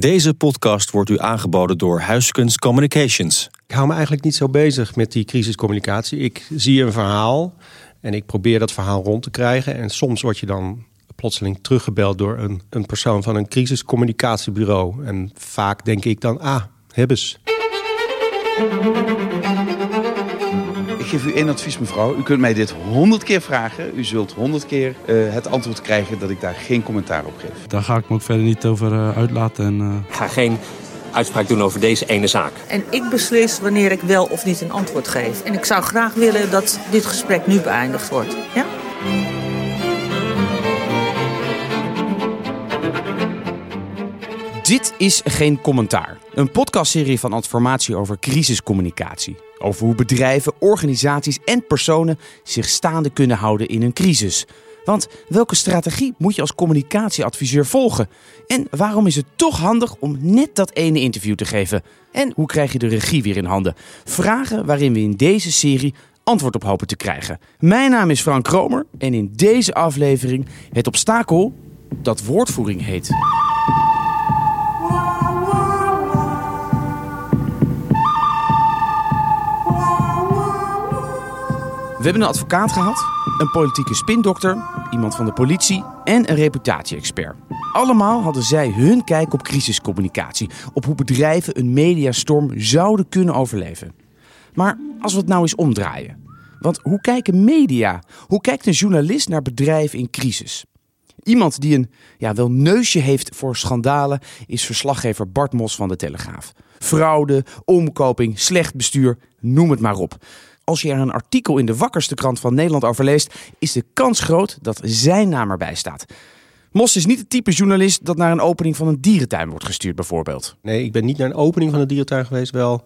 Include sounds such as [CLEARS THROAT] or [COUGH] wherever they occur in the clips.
Deze podcast wordt u aangeboden door Huiskunst Communications. Ik hou me eigenlijk niet zo bezig met die crisiscommunicatie. Ik zie een verhaal en ik probeer dat verhaal rond te krijgen. En soms word je dan plotseling teruggebeld door een, een persoon van een crisiscommunicatiebureau. En vaak denk ik dan, ah, hebben ze. Ik geef u één advies, mevrouw. U kunt mij dit honderd keer vragen. U zult honderd keer uh, het antwoord krijgen dat ik daar geen commentaar op geef. Daar ga ik me ook verder niet over uh, uitlaten. En, uh... Ik ga geen uitspraak doen over deze ene zaak. En ik beslis wanneer ik wel of niet een antwoord geef. En ik zou graag willen dat dit gesprek nu beëindigd wordt. Ja? Dit is Geen Commentaar. Een podcastserie van Adformatie over crisiscommunicatie. Over hoe bedrijven, organisaties en personen zich staande kunnen houden in een crisis. Want welke strategie moet je als communicatieadviseur volgen? En waarom is het toch handig om net dat ene interview te geven? En hoe krijg je de regie weer in handen? Vragen waarin we in deze serie antwoord op hopen te krijgen. Mijn naam is Frank Kromer en in deze aflevering het obstakel dat woordvoering heet. We hebben een advocaat gehad, een politieke spindokter, iemand van de politie en een reputatieexpert. Allemaal hadden zij hun kijk op crisiscommunicatie, op hoe bedrijven een mediastorm zouden kunnen overleven. Maar als we het nou eens omdraaien. Want hoe kijken media, hoe kijkt een journalist naar bedrijven in crisis? Iemand die een ja, wel neusje heeft voor schandalen is verslaggever Bart Mos van de Telegraaf. Fraude, omkoping, slecht bestuur, noem het maar op als je er een artikel in de wakkerste krant van Nederland over leest, is de kans groot dat zijn naam erbij staat. Mos is niet het type journalist dat naar een opening van een dierentuin wordt gestuurd, bijvoorbeeld. Nee, ik ben niet naar een opening van een dierentuin geweest, wel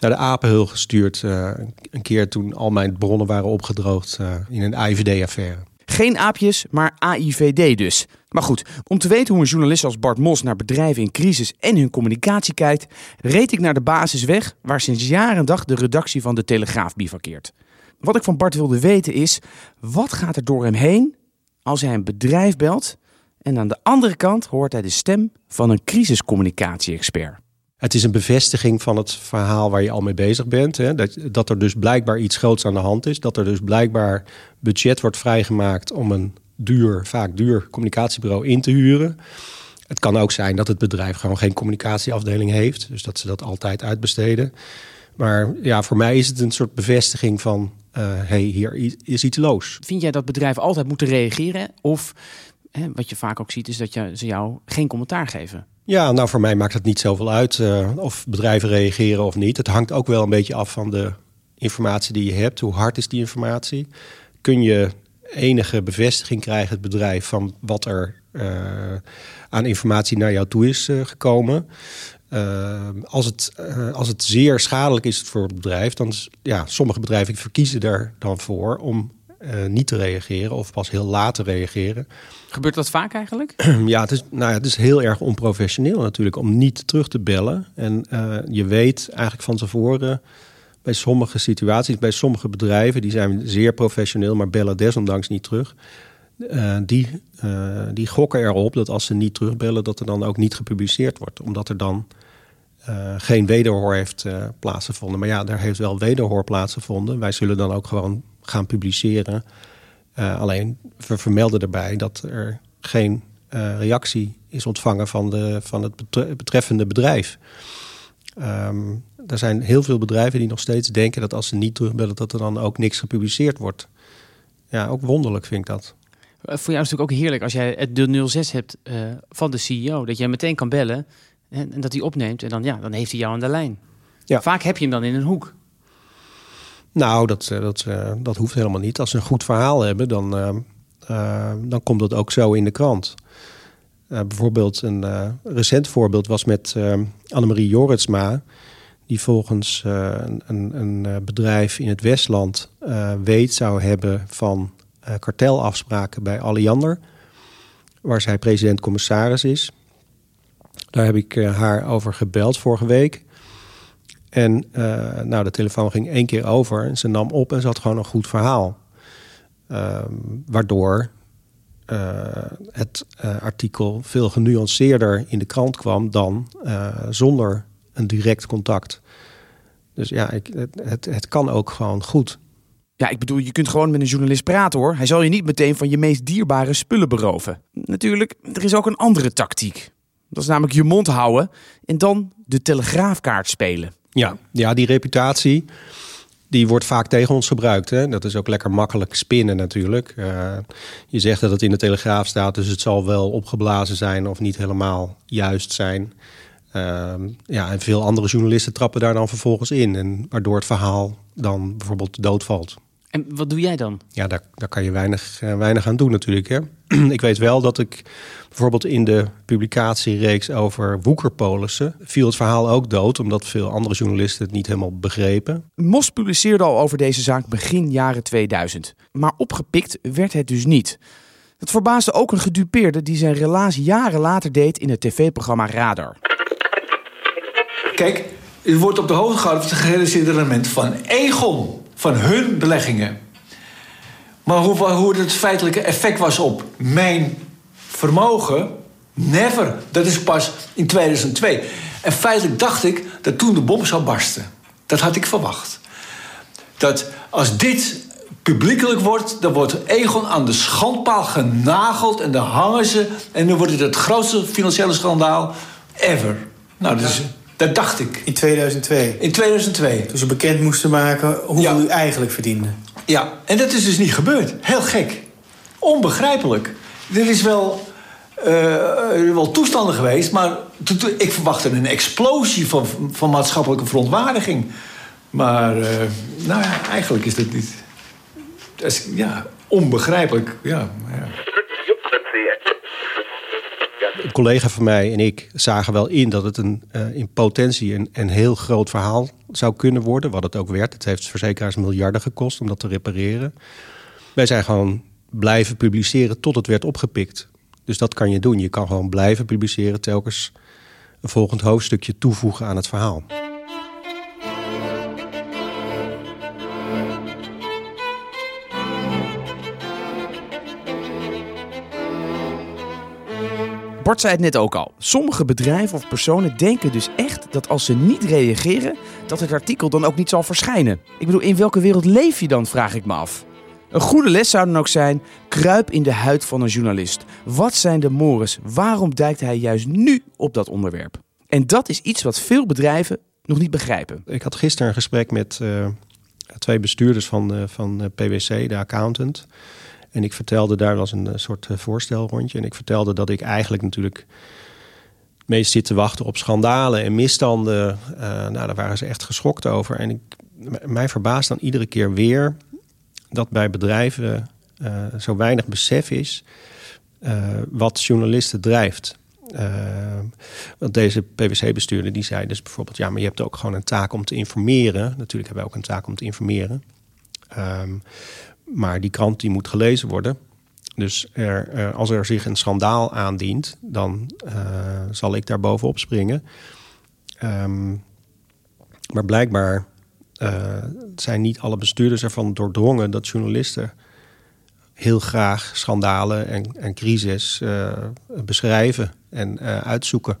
naar de apenhul gestuurd. Uh, een keer toen al mijn bronnen waren opgedroogd uh, in een AIVD-affaire. Geen aapjes, maar AIVD dus. Maar goed, om te weten hoe een journalist als Bart Mos naar bedrijven in crisis en hun communicatie kijkt, reed ik naar de basisweg waar sinds jaren dag de redactie van de Telegraaf bivakkeert. Wat ik van Bart wilde weten is, wat gaat er door hem heen als hij een bedrijf belt en aan de andere kant hoort hij de stem van een crisiscommunicatie-expert? Het is een bevestiging van het verhaal waar je al mee bezig bent. Hè? Dat, dat er dus blijkbaar iets groots aan de hand is. Dat er dus blijkbaar budget wordt vrijgemaakt om een duur, vaak duur communicatiebureau in te huren. Het kan ook zijn dat het bedrijf gewoon geen communicatieafdeling heeft. Dus dat ze dat altijd uitbesteden. Maar ja, voor mij is het een soort bevestiging van... Uh, hey, hier is iets los. Vind jij dat bedrijven altijd moeten reageren? Of hè, wat je vaak ook ziet, is dat je, ze jou geen commentaar geven? Ja, nou voor mij maakt het niet zoveel uit uh, of bedrijven reageren of niet. Het hangt ook wel een beetje af van de informatie die je hebt. Hoe hard is die informatie? Kun je enige bevestiging krijgen, het bedrijf, van wat er uh, aan informatie naar jou toe is uh, gekomen? als, het, als het zeer schadelijk is voor het bedrijf, dan ja, sommige bedrijven verkiezen er dan voor om uh, niet te reageren of pas heel laat te reageren. Gebeurt dat vaak eigenlijk? [CLEARS THROAT] ja, het is, nou ja, het is heel erg onprofessioneel natuurlijk om niet terug te bellen. En je weet eigenlijk van tevoren bij sommige situaties, bij sommige bedrijven, die zijn zeer professioneel, maar bellen desondanks niet terug. Uh, die, die gokken erop dat als ze niet terugbellen, dat er dan ook niet gepubliceerd wordt. Omdat er dan geen wederhoor heeft plaatsgevonden. Maar ja, daar heeft wel wederhoor plaatsgevonden. Wij zullen dan ook gewoon gaan publiceren. Alleen we vermelden erbij dat er geen reactie is ontvangen van, de, van het betreffende bedrijf. Um, er zijn heel veel bedrijven die nog steeds denken dat als ze niet terugbellen, dat er dan ook niks gepubliceerd wordt. Ja, ook wonderlijk vind ik dat. Voor jou is het natuurlijk ook heerlijk als jij de 06 hebt uh, van de CEO, dat jij meteen kan bellen en, en dat hij opneemt en dan, ja, dan heeft hij jou aan de lijn. Ja. Vaak heb je hem dan in een hoek. Nou, dat, eh, dat, eh, dat hoeft helemaal niet. Als ze een goed verhaal hebben, dan, uh, dan komt dat ook zo in de krant. bijvoorbeeld een recent voorbeeld was met Annemarie Joritsma... die volgens een, een, een, bedrijf in het Westland weet zou hebben van kartelafspraken bij Alliander... waar zij president-commissaris is. Daar heb ik haar over gebeld vorige week... En nou, de telefoon ging één keer over en ze nam op en ze had gewoon een goed verhaal. Um, waardoor het artikel veel genuanceerder in de krant kwam dan uh, zonder een direct contact. Dus ja, ik, het, het, kan ook gewoon goed. Ja, ik bedoel, je kunt gewoon met een journalist praten hoor. Hij zal je niet meteen van je meest dierbare spullen beroven. Natuurlijk, er is ook een andere tactiek. Dat is namelijk je mond houden en dan de telegraafkaart spelen. Ja, ja die reputatie die wordt vaak tegen ons gebruikt. Hè? Dat is ook lekker makkelijk spinnen natuurlijk. Uh, je zegt dat het in de Telegraaf staat, dus het zal wel opgeblazen zijn of niet helemaal juist zijn. Uh, ja, en veel andere journalisten trappen daar dan vervolgens in. En waardoor het verhaal dan bijvoorbeeld doodvalt. En wat doe jij dan? Ja, daar, daar kan je weinig, uh, weinig aan doen natuurlijk. Hè? [CLEARS THROAT] ik weet wel dat ik bijvoorbeeld in de publicatiereeks over woekerpolissen viel het verhaal ook dood, omdat veel andere journalisten het niet helemaal begrepen. Mos publiceerde al over deze zaak begin jaren 2000, maar opgepikt werd het dus niet. Dat verbaasde ook een gedupeerde die zijn relaas jaren later deed in het tv-programma Radar. Kijk, u wordt op de hoogte gehouden van het gerealiseerde rendement van Egon, van hun beleggingen. Maar hoe, hoe het feitelijke effect was op mijn vermogen, never. Dat is pas in 2002. En feitelijk dacht ik dat toen de bom zou barsten. Dat had ik verwacht. Dat als dit publiekelijk wordt, dan wordt Egon aan de schandpaal genageld en dan hangen ze en dan wordt het het grootste financiële schandaal ever. Nou, is, dat dacht ik. In 2002? In 2002. Toen ze bekend moesten maken hoeveel ja. u eigenlijk verdiende. Ja, en dat is dus niet gebeurd. Heel gek. Onbegrijpelijk. Er is wel, uh, wel toestanden geweest, maar ik verwachtte een explosie van, van maatschappelijke verontwaardiging. Maar uh, nou ja, eigenlijk is dat niet. Dat is, ja, onbegrijpelijk. Ja, ja. Een collega van mij en ik zagen wel in dat het een, uh, in potentie een, een heel groot verhaal zou kunnen worden. Wat het ook werd. Het heeft verzekeraars miljarden gekost om dat te repareren. Wij zijn gewoon blijven publiceren tot het werd opgepikt. Dus dat kan je doen. Je kan gewoon blijven publiceren, telkens een volgend hoofdstukje toevoegen aan het verhaal. Bart zei het net ook al. Sommige bedrijven of personen denken dus echt dat als ze niet reageren, dat het artikel dan ook niet zal verschijnen. Ik bedoel, in welke wereld leef je dan, vraag ik me af. Een goede les zou dan ook zijn: kruip in de huid van een journalist. Wat zijn de mores? Waarom duikt hij juist nu op dat onderwerp? En dat is iets wat veel bedrijven nog niet begrijpen. Ik had gisteren een gesprek met uh, twee bestuurders van, uh, van uh, PwC, de accountant. En ik vertelde, daar was een soort voorstelrondje. En ik vertelde dat ik eigenlijk natuurlijk meest zit te wachten op schandalen en misstanden. nou, daar waren ze echt geschokt over. En ik, mij verbaast dan iedere keer weer dat bij bedrijven zo weinig besef is wat journalisten drijft. Want deze PwC-bestuurder die zei dus bijvoorbeeld... ja, maar je hebt ook gewoon een taak om te informeren. Natuurlijk hebben wij ook een taak om te informeren. Um, maar die krant die moet gelezen worden. Dus er, als er zich een schandaal aandient... dan zal ik daar bovenop springen. Um, maar blijkbaar uh, zijn niet alle bestuurders ervan doordrongen dat journalisten heel graag schandalen en, en crisis beschrijven en uitzoeken.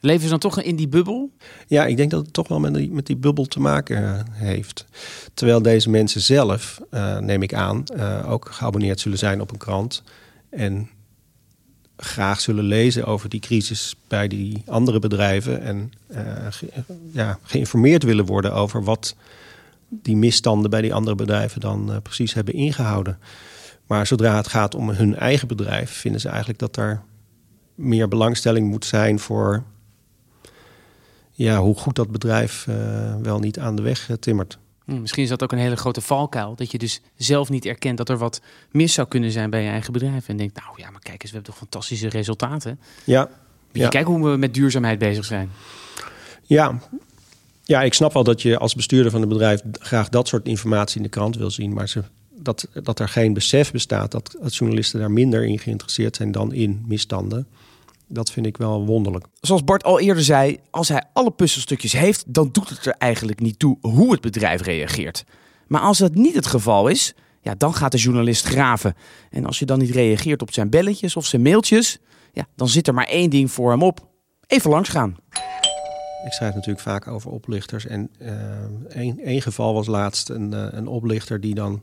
Leven ze dan toch in die bubbel? Ja, ik denk dat het toch wel met die, met die bubbel te maken heeft. Terwijl deze mensen zelf, neem ik aan, ook geabonneerd zullen zijn op een krant. En graag zullen lezen over die crisis bij die andere bedrijven. En ja, geïnformeerd willen worden over wat die misstanden bij die andere bedrijven dan precies hebben ingehouden. Maar zodra het gaat om hun eigen bedrijf, vinden ze eigenlijk dat er meer belangstelling moet zijn voor ja, hoe goed dat bedrijf uh, wel niet aan de weg uh, timmert. Hm, misschien is dat ook een hele grote valkuil. Dat je dus zelf niet erkent dat er wat mis zou kunnen zijn bij je eigen bedrijf. En denkt, nou ja, maar kijk eens, we hebben toch fantastische resultaten. Ja. ja. Kijk hoe we met duurzaamheid bezig zijn. Ja, ja, ik snap wel dat je als bestuurder van een bedrijf graag dat soort informatie in de krant wil zien. Maar ze, dat, dat er geen besef bestaat dat, dat journalisten daar minder in geïnteresseerd zijn dan in misstanden. Dat vind ik wel wonderlijk. Zoals Bart al eerder zei, als hij alle puzzelstukjes heeft, dan doet het er eigenlijk niet toe hoe het bedrijf reageert. Maar als dat niet het geval is, Ja, dan gaat de journalist graven. En als je dan niet reageert op zijn belletjes of zijn mailtjes, ja, dan zit er maar één ding voor hem op. Even langs gaan. Ik schrijf natuurlijk vaak over oplichters. En één, één geval was laatst een, een oplichter die dan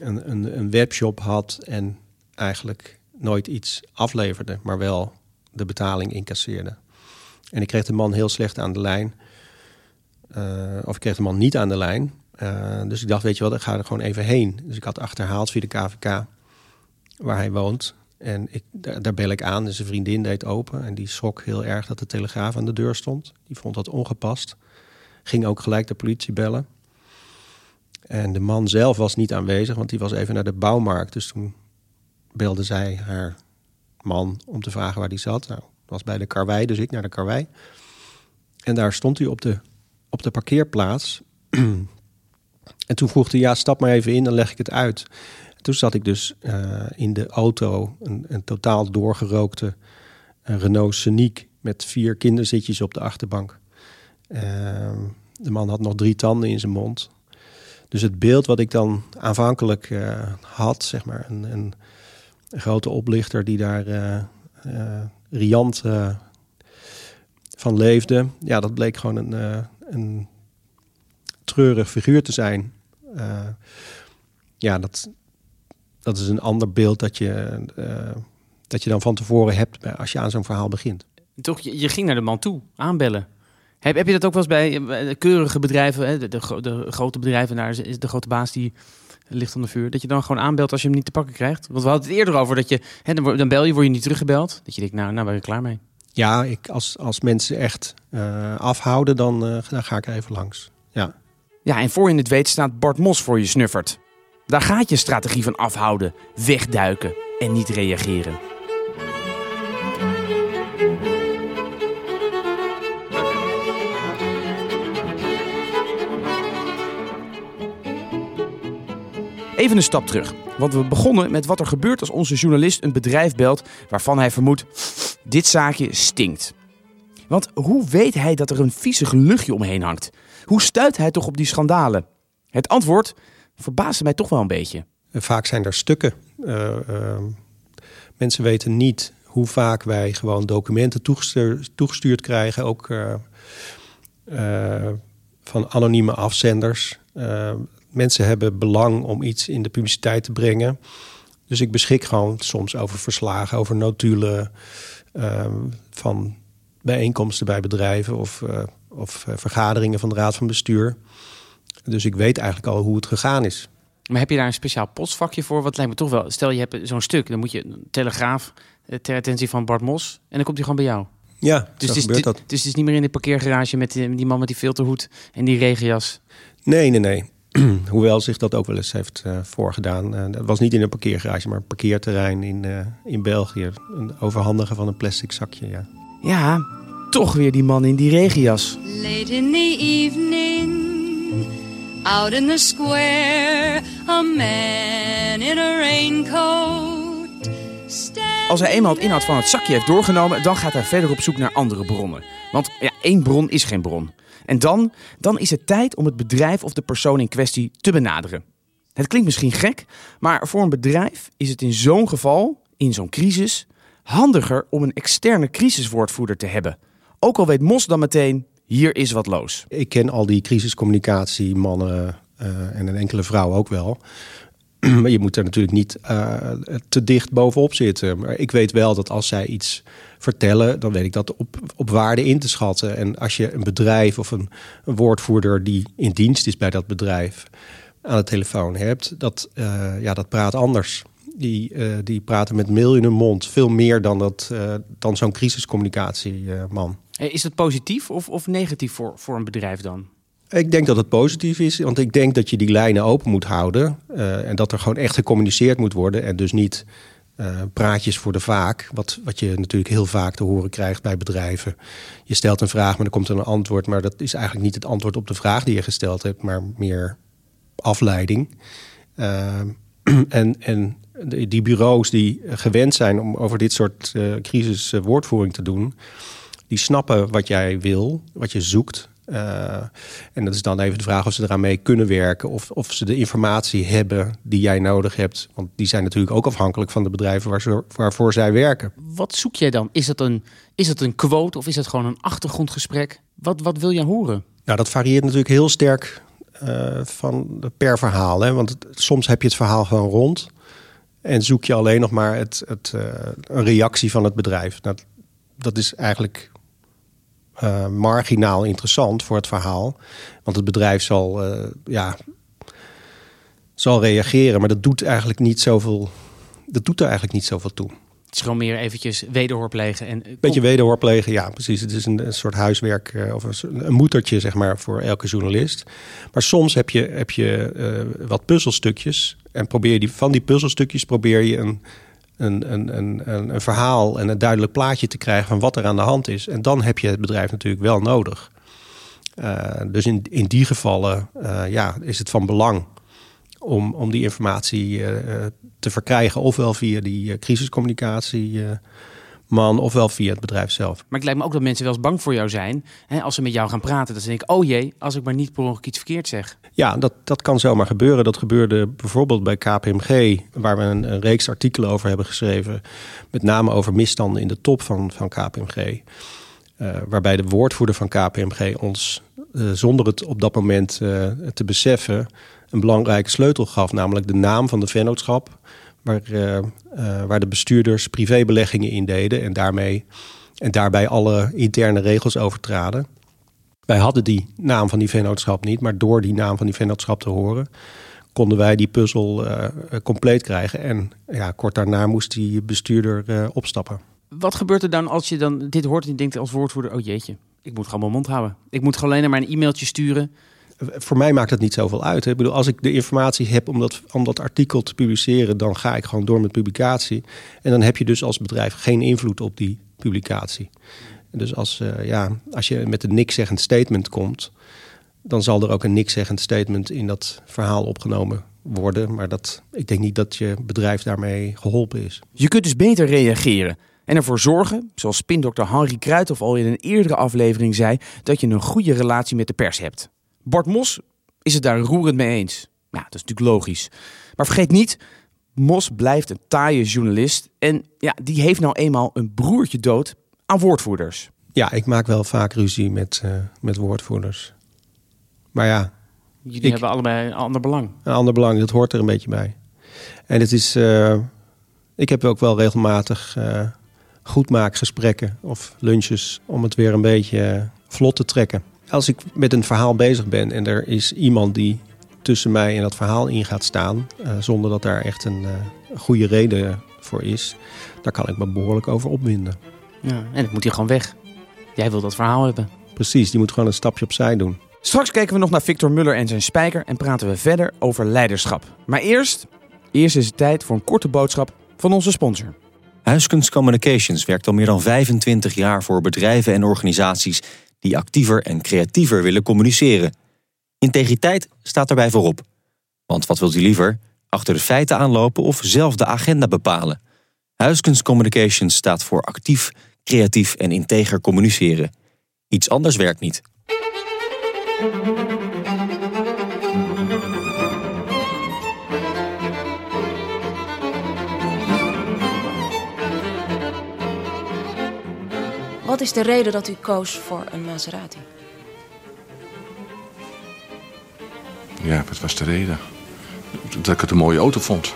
een, een, een webshop had en eigenlijk nooit iets afleverde, maar wel de betaling incasseerde. En ik kreeg de man heel slecht aan de lijn. Uh, of ik kreeg de man niet aan de lijn. Uh, dus ik dacht, weet je wat, ik ga er gewoon even heen. Dus ik had achterhaald via de KVK waar hij woont. En ik, daar, daar bel ik aan. Dus een vriendin deed open. En die schrok heel erg dat de telegraaf aan de deur stond. Die vond dat ongepast. Ging ook gelijk de politie bellen. En de man zelf was niet aanwezig, want die was even naar de bouwmarkt. Dus toen belde zij haar man om te vragen waar die zat. Nou, was bij de karwei, dus ik naar de karwei. En daar stond hij op de, op de parkeerplaats. [CLEARS THROAT] en toen vroeg hij, ja, stap maar even in, dan leg ik het uit. toen zat ik dus uh, in de auto, een, een totaal doorgerookte een Renault Scenic... met vier kinderzitjes op de achterbank. Uh, de man had nog drie tanden in zijn mond. Dus het beeld wat ik dan aanvankelijk uh, had, zeg maar, een, een, grote oplichter die daar riant van leefde. Ja, dat bleek gewoon een, een treurig figuur te zijn. Ja, dat, dat is een ander beeld dat je, dat je dan van tevoren hebt als je aan zo'n verhaal begint. Toch, je, je, ging naar de man toe, aanbellen. Heb, heb je dat ook wel eens bij, bij keurige bedrijven, hè, de, de, de, grote bedrijven, daar is de grote baas die ligt onder vuur. Dat je dan gewoon aanbelt als je hem niet te pakken krijgt. Want we hadden het eerder over dat je, hè, dan, dan bel je, word je niet teruggebeld. Dat je denkt, nou, nou ben je klaar mee. Ja, ik, als, als mensen echt uh, afhouden, dan, uh, dan ga ik even langs. Ja. ja, en voor je het weet staat Bart Mos voor je snuffert. Daar gaat je strategie van afhouden, wegduiken en niet reageren. Even een stap terug. Want we begonnen met wat er gebeurt als onze journalist een bedrijf belt waarvan hij vermoedt: dit zaakje stinkt. Want hoe weet hij dat er een viezig luchtje omheen hangt? Hoe stuit hij toch op die schandalen? Het antwoord verbaasde mij toch wel een beetje. Vaak zijn er stukken. Uh, uh, mensen weten niet hoe vaak wij gewoon documenten toegestuurd, krijgen, ook uh, van anonieme afzenders mensen hebben belang om iets in de publiciteit te brengen. Dus ik beschik gewoon soms over verslagen, over notulen uh, van bijeenkomsten bij bedrijven of, uh, of uh, vergaderingen van de Raad van Bestuur. Dus ik weet eigenlijk al hoe het gegaan is. Maar heb je daar een speciaal postvakje voor? Wat lijkt me toch wel. Stel je hebt zo'n stuk, dan moet je een telegraaf eh, ter attentie van Bart Mos en dan komt hij gewoon bij jou. Ja, dus het gebeurt is, dat. Dus het is niet meer in de parkeergarage met die, die man met die filterhoed en die regenjas. Nee, nee, nee. [CLEARS THROAT] Hoewel zich dat ook wel eens heeft uh, voorgedaan. Uh, dat was niet in een parkeergarage, maar een parkeerterrein in, uh, in België. Een overhandigen van een plastic zakje, ja. Ja, toch weer die man in die regenjas. Late in the evening, out in the square, a man in a raincoat. Als hij eenmaal het inhoud van het zakje heeft doorgenomen, dan gaat hij verder op zoek naar andere bronnen. Want ja, één bron is geen bron. En dan, dan is het tijd om het bedrijf of de persoon in kwestie te benaderen. Het klinkt misschien gek, maar voor een bedrijf is het in zo'n geval, in zo'n crisis, handiger om een externe crisiswoordvoerder te hebben. Ook al weet Mos dan meteen, hier is wat los. Ik ken al die crisiscommunicatiemannen uh, en een enkele vrouw ook wel. [CLEARS THROAT] Maar je moet er natuurlijk niet uh, te dicht bovenop zitten. Maar ik weet wel dat als zij iets vertellen, dan weet ik dat op, op waarde in te schatten. En als je een bedrijf of een, een woordvoerder die in dienst is bij dat bedrijf aan de telefoon hebt, dat, uh, ja, dat praat anders. Die, uh, die praten met mail in hun mond. Veel meer dan, dat, uh, dan zo'n crisiscommunicatieman. Is dat positief of, of negatief voor, voor een bedrijf dan? Ik denk dat het positief is, want ik denk dat je die lijnen open moet houden. Uh, en dat er gewoon echt gecommuniceerd moet worden. En dus niet uh, praatjes voor de vaak. Wat, wat je natuurlijk heel vaak te horen krijgt bij bedrijven. Je stelt een vraag, maar er komt een antwoord. Maar dat is eigenlijk niet het antwoord op de vraag die je gesteld hebt, maar meer afleiding. Uh, [CLEARS THROAT] en, en die bureaus die gewend zijn om over dit soort uh, crisis woordvoering te doen, die snappen wat jij wil, wat je zoekt. Uh, en dat is dan even de vraag of ze eraan mee kunnen werken. Of, of ze de informatie hebben die jij nodig hebt. Want die zijn natuurlijk ook afhankelijk van de bedrijven waar ze, waarvoor zij werken. Wat zoek jij dan? Is dat een, is dat een quote of is het gewoon een achtergrondgesprek? Wat, wat wil je horen? Nou, dat varieert natuurlijk heel sterk uh, van per verhaal. Hè? Want het, soms heb je het verhaal gewoon rond. En zoek je alleen nog maar het, het, uh, een reactie van het bedrijf. Dat, dat is eigenlijk uh, marginaal interessant voor het verhaal. Want het bedrijf zal, ja, zal reageren. Maar dat doet eigenlijk niet zoveel. Dat doet er eigenlijk niet zoveel toe. Het is gewoon meer eventjes wederhoor plegen. En, Beetje wederhoor plegen, ja, precies. Het is een, een soort huiswerk uh, of een, een, moedertje, zeg maar, voor elke journalist. Maar soms heb je, heb je wat puzzelstukjes. En probeer die, van die puzzelstukjes probeer je een, een, een, een, verhaal en een duidelijk plaatje te krijgen van wat er aan de hand is. En dan heb je het bedrijf natuurlijk wel nodig. Uh, dus in, in die gevallen ja, is het van belang om, om die informatie uh, te verkrijgen. Ofwel via die crisiscommunicatie man, ofwel via het bedrijf zelf. Maar het lijkt me ook dat mensen wel eens bang voor jou zijn. Hè, als ze met jou gaan praten, dat ze denken... oh jee, als ik maar niet per ongeluk iets verkeerd zeg. Ja, dat, dat kan zomaar gebeuren. Dat gebeurde bijvoorbeeld bij KPMG... waar we een, een reeks artikelen over hebben geschreven. Met name over misstanden in de top van, van KPMG. Uh, waarbij de woordvoerder van KPMG ons, uh, zonder het op dat moment uh, te beseffen een belangrijke sleutel gaf, namelijk de naam van de vennootschap, waar, uh, uh, waar de bestuurders privébeleggingen in deden en, daarmee, en daarbij alle interne regels overtraden. Wij hadden die naam van die vennootschap niet, maar door die naam van die vennootschap te horen, konden wij die puzzel uh, compleet krijgen. En ja, kort daarna moest die bestuurder opstappen. Wat gebeurt er dan als je dan dit hoort en je denkt als woordvoerder, oh jeetje, ik moet gewoon mijn mond houden. Ik moet gewoon alleen maar een e-mailtje sturen voor mij maakt het niet zoveel uit. Ik bedoel, als ik de informatie heb om dat, om dat artikel te publiceren, dan ga ik gewoon door met publicatie. En dan heb je dus als bedrijf geen invloed op die publicatie. Dus als, uh, ja, als je met een nikszeggend statement komt, dan zal er ook een nikszeggend statement in dat verhaal opgenomen worden. Maar dat, ik denk niet dat je bedrijf daarmee geholpen is. Je kunt dus beter reageren. En ervoor zorgen, zoals spindokter Henry Kruithoff al in een eerdere aflevering zei, dat je een goede relatie met de pers hebt. Bart Mos is het daar roerend mee eens. Ja, dat is natuurlijk logisch. Maar vergeet niet, Mos blijft een taaie journalist. En ja, die heeft nou eenmaal een broertje dood aan woordvoerders. Ja, ik maak wel vaak ruzie met, uh, met woordvoerders. Maar ja. Jullie hebben allebei een ander belang. Een ander belang, dat hoort er een beetje bij. En het is. Uh, ik heb ook wel regelmatig uh, goedmaakgesprekken of lunches om het weer een beetje vlot te trekken als ik met een verhaal bezig ben en er is iemand die tussen mij en dat verhaal in gaat staan, uh, zonder dat daar echt een uh, goede reden voor is, daar kan ik me behoorlijk over opwinden. Ja, en het moet hier gewoon weg. Jij wil dat verhaal hebben. Precies, die moet gewoon een stapje opzij doen. Straks kijken we nog naar Victor Muller en zijn spijker en praten we verder over leiderschap. Maar eerst, eerst is het tijd voor een korte boodschap van onze sponsor. Huiskunst Communications werkt al meer dan 25 jaar voor bedrijven en organisaties die actiever en creatiever willen communiceren. Integriteit staat daarbij voorop. Want wat wilt u liever? Achter de feiten aanlopen of zelf de agenda bepalen? Huiskunst Communications staat voor actief, creatief en integer communiceren. Iets anders werkt niet. Wat is de reden dat u koos voor een Maserati? Ja, wat was de reden? Dat ik het een mooie auto vond.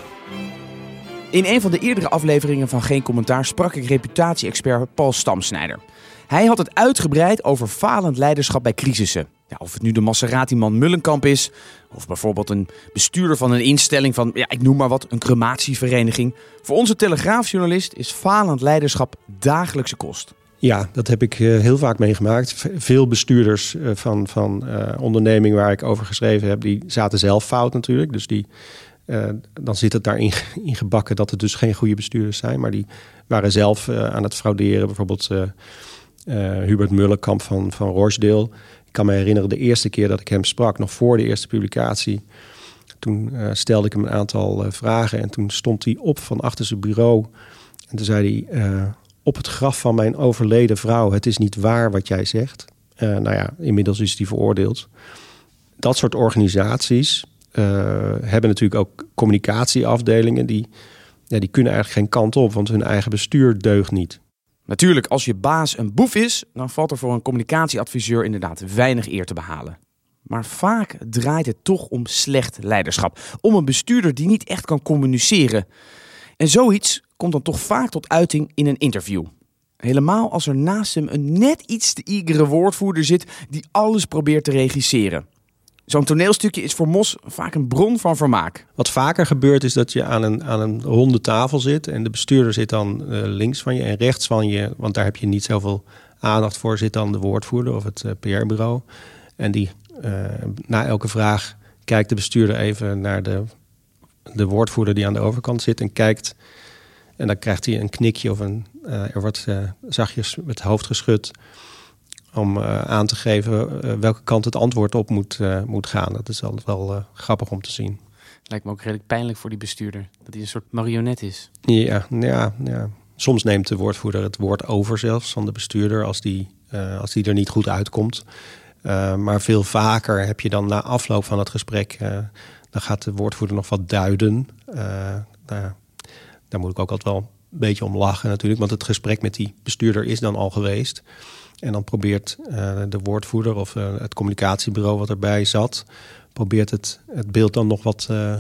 In een van de eerdere afleveringen van Geen Commentaar sprak ik reputatie-expert Paul Stamsnijder. Hij had het uitgebreid over falend leiderschap bij crisissen. Ja, of het nu de Maserati-man Mullenkamp is, of bijvoorbeeld een bestuurder van een instelling van, ja, ik noem maar wat, een crematievereniging. Voor onze telegraafjournalist is falend leiderschap dagelijkse kost. Ja, dat heb ik heel vaak meegemaakt. Veel bestuurders van, van uh, ondernemingen waar ik over geschreven heb, die zaten zelf fout natuurlijk. Dus die, dan zit het daarin [LAUGHS] in gebakken dat het dus geen goede bestuurders zijn. Maar die waren zelf aan het frauderen. Bijvoorbeeld Hubert Mullenkamp van, van Rochdale. Ik kan me herinneren de eerste keer dat ik hem sprak, nog voor de eerste publicatie. Toen stelde ik hem een aantal vragen en toen stond hij op van achter zijn bureau. En toen zei hij op het graf van mijn overleden vrouw. Het is niet waar wat jij zegt. Uh, nou ja, inmiddels is die veroordeeld. Dat soort organisaties uh, hebben natuurlijk ook communicatieafdelingen die, ja, die kunnen eigenlijk geen kant op, want hun eigen bestuur deugt niet. Natuurlijk, als je baas een boef is, dan valt er voor een communicatieadviseur inderdaad weinig eer te behalen. Maar vaak draait het toch om slecht leiderschap. Om een bestuurder die niet echt kan communiceren. En zoiets komt dan toch vaak tot uiting in een interview. Helemaal als er naast hem een net iets te igere woordvoerder zit die alles probeert te regisseren. Zo'n toneelstukje is voor Mos vaak een bron van vermaak. Wat vaker gebeurt is dat je aan een, aan een ronde tafel zit en de bestuurder zit dan uh, links van je en rechts van je, want daar heb je niet zoveel aandacht voor, zit dan de woordvoerder of het uh, PR-bureau. En die uh, na elke vraag kijkt de bestuurder even naar de, de woordvoerder die aan de overkant zit en kijkt. En dan krijgt hij een knikje of een, er wordt zachtjes met het hoofd geschud om uh, aan te geven uh, welke kant het antwoord op moet, uh, moet gaan. Dat is altijd wel grappig om te zien. Lijkt me ook redelijk pijnlijk voor die bestuurder. Dat hij een soort marionet is. Ja, ja, ja. soms neemt de woordvoerder het woord over zelfs van de bestuurder als die, als die er niet goed uitkomt. maar veel vaker heb je dan na afloop van het gesprek... dan gaat de woordvoerder nog wat duiden. Nou, daar moet ik ook altijd wel een beetje om lachen natuurlijk. Want het gesprek met die bestuurder is dan al geweest. En dan probeert uh, de woordvoerder of uh, het communicatiebureau wat erbij zat, probeert het, het beeld dan nog wat uh,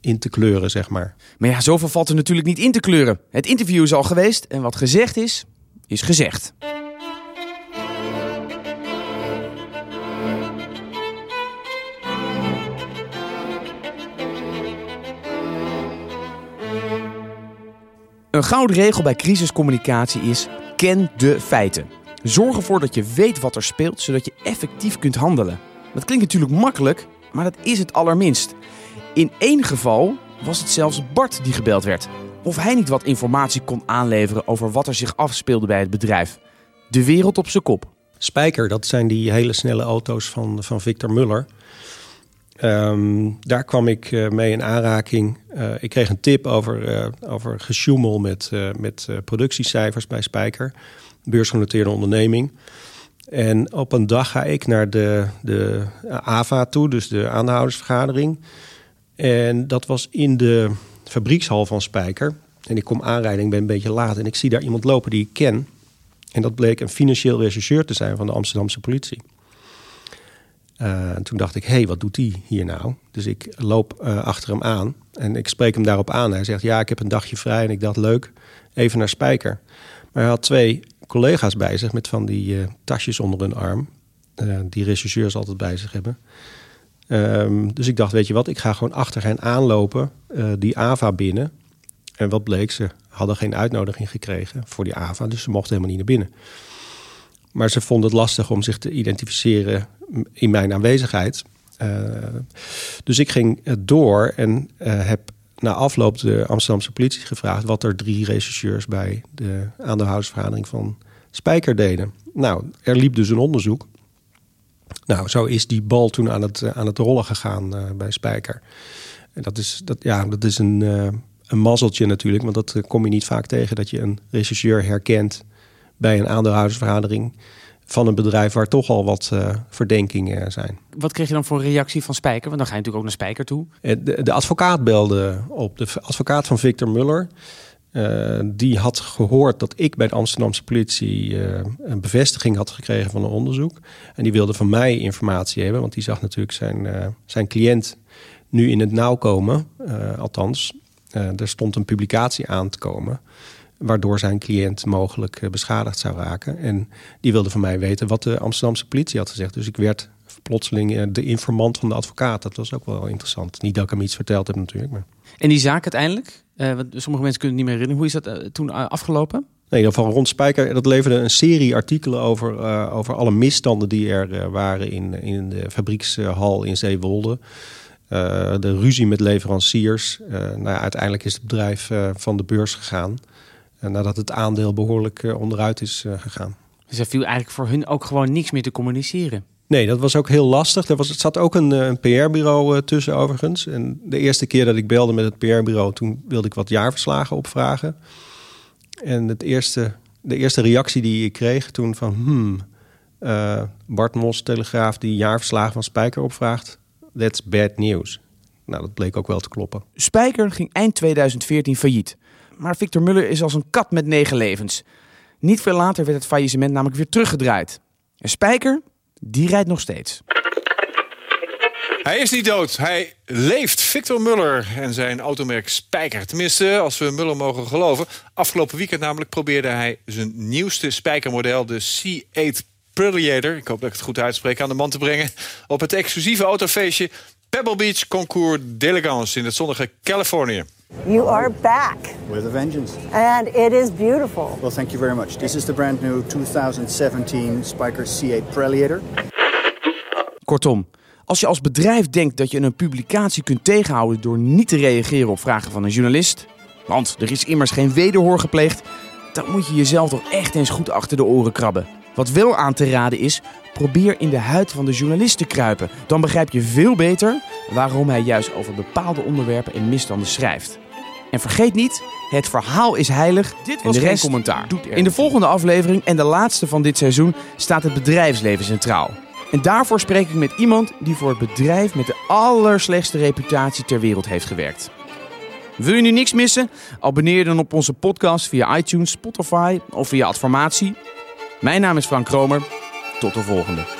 in te kleuren, zeg maar. Maar ja, zoveel valt er natuurlijk niet in te kleuren. Het interview is al geweest en wat gezegd is, is gezegd. Een gouden regel bij crisiscommunicatie is: ken de feiten. Zorg ervoor dat je weet wat er speelt, zodat je effectief kunt handelen. Dat klinkt natuurlijk makkelijk, maar dat is het allerminst. In één geval was het zelfs Bart die gebeld werd. Of hij niet wat informatie kon aanleveren over wat er zich afspeelde bij het bedrijf. De wereld op zijn kop. Spijker, dat zijn die hele snelle auto's van, van Victor Muller. Um, daar kwam ik uh, mee in aanraking. Uh, ik kreeg een tip over, uh, over gesjoemel met, met productiecijfers bij Spijker beursgenoteerde onderneming. En op een dag ga ik naar de, de AVA toe, dus de aandeelhoudersvergadering. En dat was in de fabriekshal van Spijker. En ik kom aanrijden, ik ben een beetje laat. En ik zie daar iemand lopen die ik ken. En dat bleek een financieel rechercheur te zijn van de Amsterdamse politie. En toen dacht ik, hé, hey, wat doet die hier nou? Dus ik loop uh, achter hem aan en ik spreek hem daarop aan. Hij zegt, ja, ik heb een dagje vrij en ik dacht, leuk, even naar Spijker. Maar hij had twee collega's bij zich met van die uh, tasjes onder hun arm. Die rechercheurs altijd bij zich hebben. Um, dus ik dacht, weet je wat, ik ga gewoon achter hen aanlopen, die AVA binnen. En wat bleek, ze hadden geen uitnodiging gekregen voor die AVA, dus ze mochten helemaal niet naar binnen. Maar ze vonden het lastig om zich te identificeren in mijn aanwezigheid. dus ik ging door en heb na afloop de Amsterdamse politie gevraagd wat er drie rechercheurs bij de aandeelhoudersvergadering van Spijker deden. Nou, er liep dus een onderzoek. Nou, zo is die bal toen aan het, aan het rollen gegaan bij Spijker. En dat is, dat, ja, dat is een, een mazzeltje natuurlijk, want dat kom je niet vaak tegen dat je een rechercheur herkent bij een aandeelhoudersvergadering van een bedrijf waar toch al wat uh, verdenkingen zijn. Wat kreeg je dan voor reactie van Spijker? Want dan ga je natuurlijk ook naar Spijker toe. Eh, de, de advocaat belde op. De advocaat van Victor Muller. Uh, die had gehoord dat ik bij de Amsterdamse politie uh, een bevestiging had gekregen van een onderzoek. En die wilde van mij informatie hebben, want die zag natuurlijk zijn, zijn cliënt nu in het nauw komen. althans, er stond een publicatie aan te komen waardoor zijn cliënt mogelijk eh, beschadigd zou raken. En die wilde van mij weten wat de Amsterdamse politie had gezegd. Dus ik werd plotseling eh, de informant van de advocaat. Dat was ook wel interessant. Niet dat ik hem iets verteld heb natuurlijk. Maar... En die zaak uiteindelijk? Uh, sommige mensen kunnen het niet meer herinneren. Hoe is dat uh, toen afgelopen? Nee, geval rond Spijker. Dat leverde een serie artikelen over, uh, over alle misstanden die er waren in, in de fabriekshal in Zeewolde. de ruzie met leveranciers. nou ja, uiteindelijk is het bedrijf van de beurs gegaan nadat het aandeel behoorlijk eh, onderuit is eh, gegaan. Dus er viel eigenlijk voor hun ook gewoon niks meer te communiceren. Nee, dat was ook heel lastig. Er, was, het zat ook een, eh, een PR-bureau tussen overigens. En de eerste keer dat ik belde met het PR-bureau... toen wilde ik wat jaarverslagen opvragen. En het eerste, de eerste reactie die ik kreeg toen van... Hmm, Eh, Bart Mos, Telegraaf, die jaarverslagen van Spijker opvraagt. That's bad news. Nou, dat bleek ook wel te kloppen. Spijker ging eind 2014 failliet. Maar Victor Muller is als een kat met negen levens. Niet veel later werd het faillissement namelijk weer teruggedraaid. En Spijker, die rijdt nog steeds. Hij is niet dood, hij leeft. Victor Muller en zijn automerk Spijker. Tenminste, als we Muller mogen geloven. Afgelopen weekend namelijk probeerde hij zijn nieuwste spijkermodel, de C8 Predator, ik hoop dat ik het goed uitspreek, aan de man te brengen. Op het exclusieve autofeestje Pebble Beach Concours d'Elegance in het zonnige Californië. You are back, With a vengeance. and it is beautiful. Well, thank you very much. This is the brand new 2017 Spiker C8 Predator. Kortom, als je als bedrijf denkt dat je een publicatie kunt tegenhouden door niet te reageren op vragen van een journalist, want er is immers geen wederhoor gepleegd, dan moet je jezelf toch echt eens goed achter de oren krabben. Wat wel aan te raden is, probeer in de huid van de journalist te kruipen. Dan begrijp je veel beter waarom hij juist over bepaalde onderwerpen en misstanden schrijft. En vergeet niet, het verhaal is heilig. Dit was geen geen commentaar. In de volgende aflevering en de laatste van dit seizoen staat het bedrijfsleven centraal. En daarvoor spreek ik met iemand die voor het bedrijf met de allerslechtste reputatie ter wereld heeft gewerkt. Wil je nu niks missen? Abonneer je dan op onze podcast via iTunes, Spotify of via Adformatie. Mijn naam is Frank Kromer. Tot de volgende.